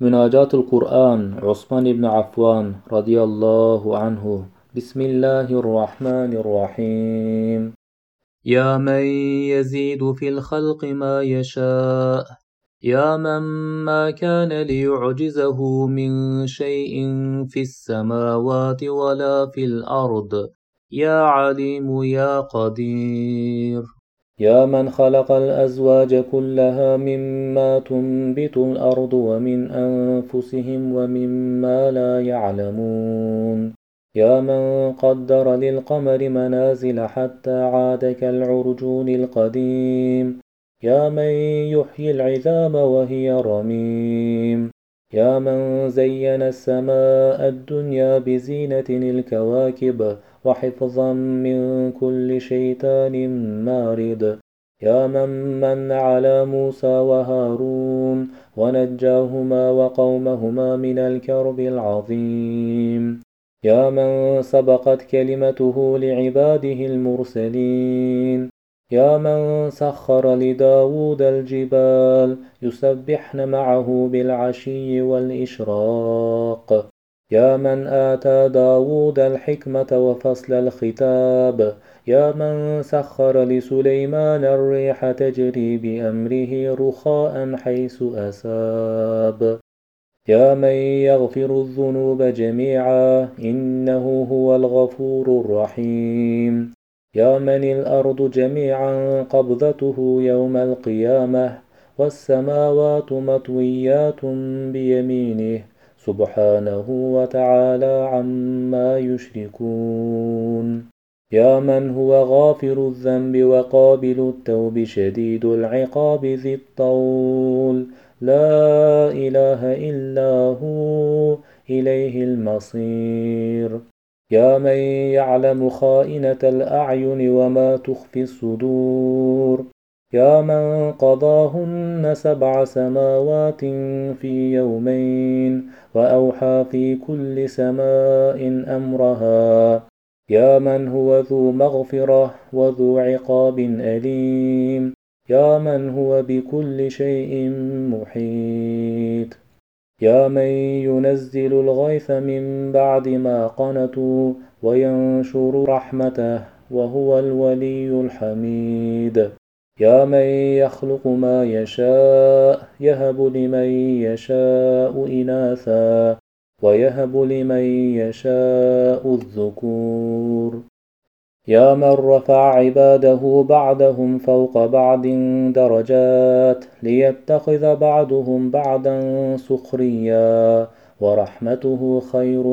مناجات القرآن عثمان بن عفان رضي الله عنه. بسم الله الرحمن الرحيم. يا من يزيد في الخلق ما يشاء يا من ما كان ليعجزه من شيء في السماوات ولا في الأرض يا عليم يا قدير. يا من خلق الأزواج كلها مما تنبت الأرض ومن أنفسهم ومما لا يعلمون. يا من قدر للقمر منازل حتى عاد كالعرجون القديم. يا من يحيي العظام وهي رميم. يا من زين السماء الدنيا بزينة الكواكب. وحفظا من كل شيطان مارد. يا من من على موسى وهارون ونجاهما وقومهما من الكرب العظيم. يا من سبقت كلمته لعباده المرسلين. يا من سخر لداود الجبال يسبحن معه بالعشي والإشراق. يا من آتى داود الحكمة وفصل الخطاب يا من سخر لسليمان الريح تجري بأمره رخاء حيث أساب. يا من يغفر الذنوب جميعا إنه هو الغفور الرحيم. يا من الأرض جميعا قبضته يوم القيامة والسماوات مطويات بيمينه سبحانه وتعالى عما يشركون. يا من هو غافر الذنب وقابل التوب شديد العقاب ذي الطول. لا إله إلا هو إليه المصير. يا من يعلم خائنة الأعين وما تخفي الصدور. يا من قضاهن سبع سماوات في يومين وأوحى في كل سماء أمرها. يا من هو ذو مغفرة وذو عقاب أليم. يا من هو بكل شيء محيط. يا من ينزل الغيث من بعد ما قنتوا وينشر رحمته وهو الولي الحميد. يا من يخلق ما يشاء يهب لمن يشاء إناثا ويهب لمن يشاء الذكور. يا من رفع عباده بعدهم فوق بعض درجات ليتخذ بعضهم بعدا سخريا ورحمته خير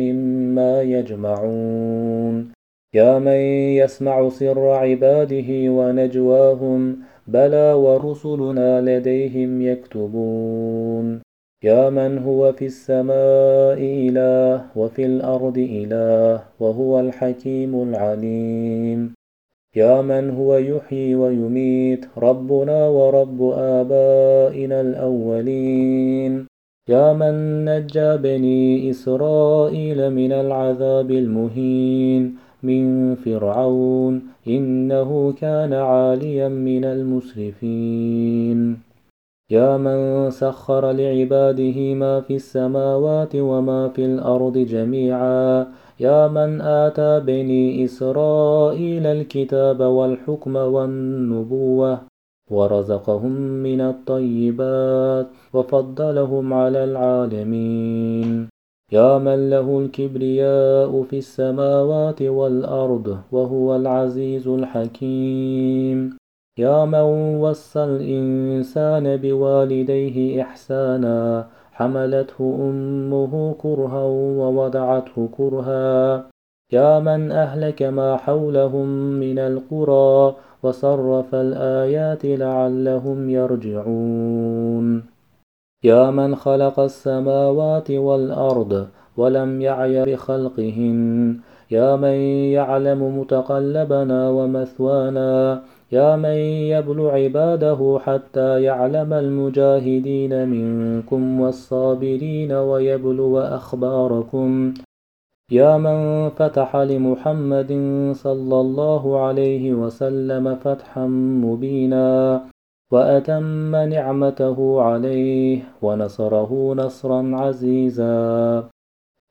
مما يجمعون. يا من يسمع سر عباده ونجواهم بلى ورسلنا لديهم يكتبون. يا من هو في السماء إله وفي الأرض إله وهو الحكيم العليم. يا من هو يحيي ويميت ربنا ورب آبائنا الأولين. يا من نجى بني إسرائيل من العذاب المهين. من فرعون إنه كان عاليا من المسرفين. يا من سخر لعباده ما في السماوات وما في الأرض جميعا. يا من آتى بني إسرائيل الكتاب والحكم والنبوة ورزقهم من الطيبات وفضلهم على العالمين. يا من له الكبرياء في السماوات والأرض وهو العزيز الحكيم. يا من وصى الإنسان بوالديه إحسانا حملته أمه كرها ووضعته كرها. يا من أهلك ما حولهم من القرى وصرف الآيات لعلهم يرجعون. يا من خلق السماوات والأرض ولم يعي بخلقهن. يا من يعلم متقلبنا ومثوانا. يا من يبلو عباده حتى يعلم المجاهدين منكم والصابرين ويبلو أخباركم. يا من فتح لمحمد صلى الله عليه وسلم فتحا مبينا. وأتم نعمته عليه ونصره نصرا عزيزا.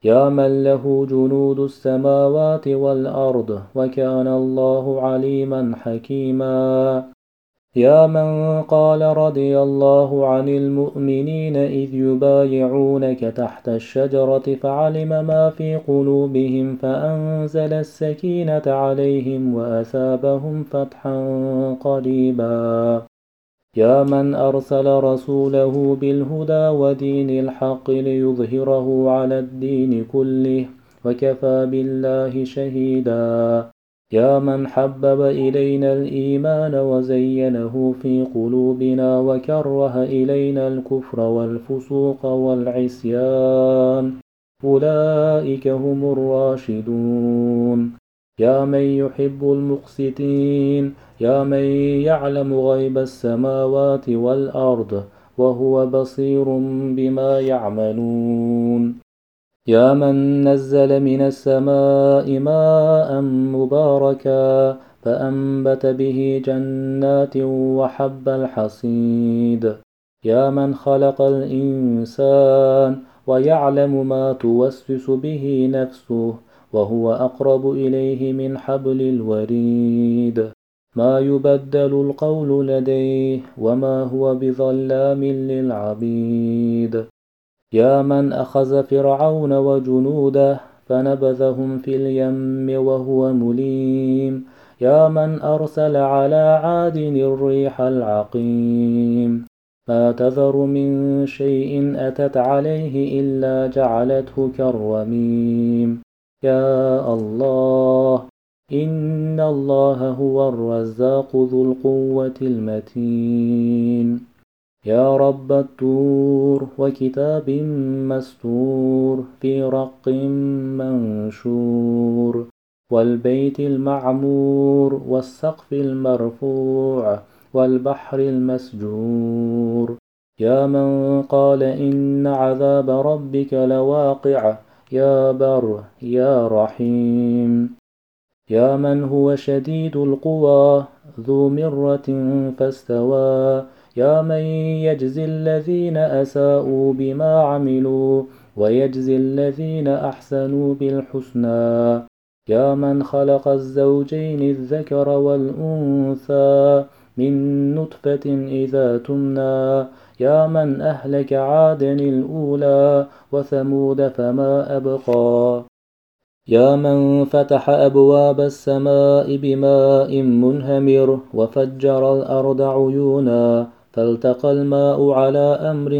يا من له جنود السماوات والأرض وكان الله عليما حكيما. يا من قال رضي الله عن المؤمنين إذ يبايعونك تحت الشجرة فعلم ما في قلوبهم فأنزل السكينة عليهم وأثابهم فتحا قريبا. يا من أرسل رسوله بالهدى ودين الحق ليظهره على الدين كله وكفى بالله شهيدا. يا من حبب إلينا الإيمان وزينه في قلوبنا وكره إلينا الكفر والفسوق والعصيان. أولئك هم الراشدون. يا من يحب المقسطين يا من يعلم غيب السماوات والأرض وهو بصير بما يعملون. يا من نزل من السماء ماء مباركا فأنبت به جنات وحب الحصيد. يا من خلق الإنسان ويعلم ما توسوس به نفسه وهو أقرب إليه من حبل الوريد. ما يبدل القول لديه وما هو بظلام للعبيد. يا من أخذ فرعون وجنوده فنبذهم في اليم وهو مليم. يا من أرسل على عاد الريح العقيم. ما تذر من شيء أتت عليه إلا جعلته كالرميم. يا الله إن الله هو الرزاق ذو القوة المتين يا رب التور وكتاب مستور في رق منشور والبيت المعمور والسقف المرفوع والبحر المسجور يا من قال إن عذاب ربك لواقع يا بر يا رحيم. يا من هو شديد القوى ذو مرة فاستوى. يا من يجزي الذين أساءوا بما عملوا ويجزي الذين أحسنوا بالحسنى. يا من خلق الزوجين الذكر والأنثى من نطفة إذا تمنى. يا من أهلك عادا الأولى وثمود فما أبقى. يا من فتح أبواب السماء بماء منهمر وفجر الأرض عيونا فالتقى الماء على أمر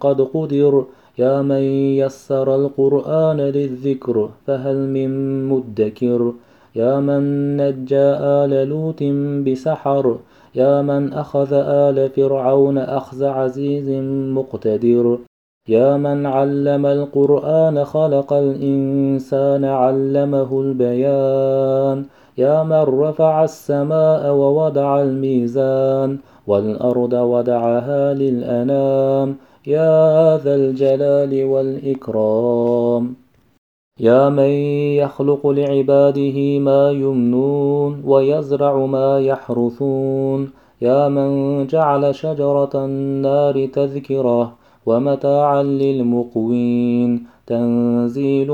قد قدر. يا من يسر القرآن للذكر فهل من مدكر. يا من نجى آل لوط بسحر يا من أخذ آل فرعون أخذ عزيز مقتدر. يا من علم القرآن خلق الإنسان علمه البيان. يا من رفع السماء ووضع الميزان والأرض ودعها للأنام. يا ذا الجلال والإكرام. يا من يخلق لعباده ما يمنون ويزرع ما يحرثون. يا من جعل شجرة النار تذكرة ومتاعا للمقوين. تنزيل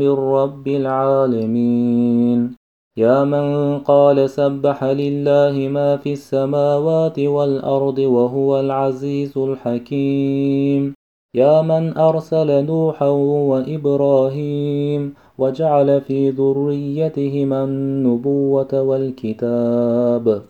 من رب العالمين. يا من قال سبح لله ما في السماوات والأرض وهو العزيز الحكيم. يا من أرسل نوحا وإبراهيم وجعل في ذريتهما النبوة والكتاب.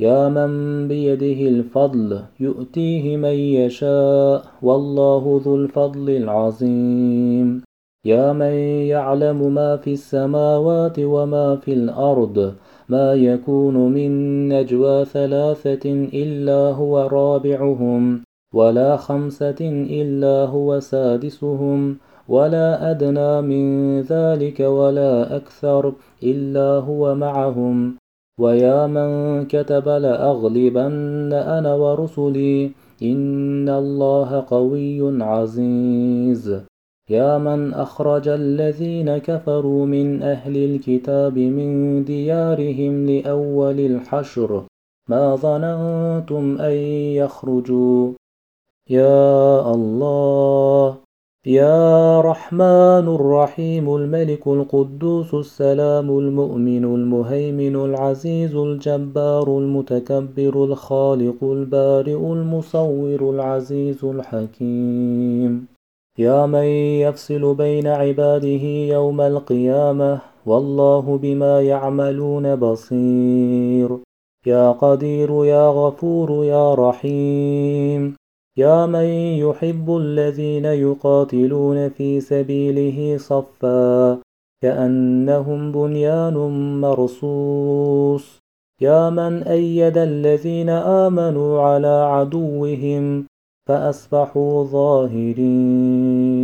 يا من بيده الفضل يؤتيه من يشاء والله ذو الفضل العظيم. يا من يعلم ما في السماوات وما في الأرض ما يكون من نجوى ثلاثة إلا هو رابعهم. ولا خمسة إلا هو سادسهم ولا أدنى من ذلك ولا أكثر إلا هو معهم ويا من كتب لأغلبن أنا ورسلي إن الله قوي عزيز. يا من أخرج الذين كفروا من أهل الكتاب من ديارهم لأول الحشر ما ظننتم أن يخرجوا يا الله يا رحمن الرحيم الملك القدوس السلام المؤمن المهيمن العزيز الجبار المتكبر الخالق البارئ المصور العزيز الحكيم. يا من يفصل بين عباده يوم القيامة والله بما يعملون بصير. يا قدير يا غفور يا رحيم. يا من يحب الذين يقاتلون في سبيله صفا كأنهم بنيان مرصوص يا من أيد الذين آمنوا على عدوهم فأصبحوا ظاهرين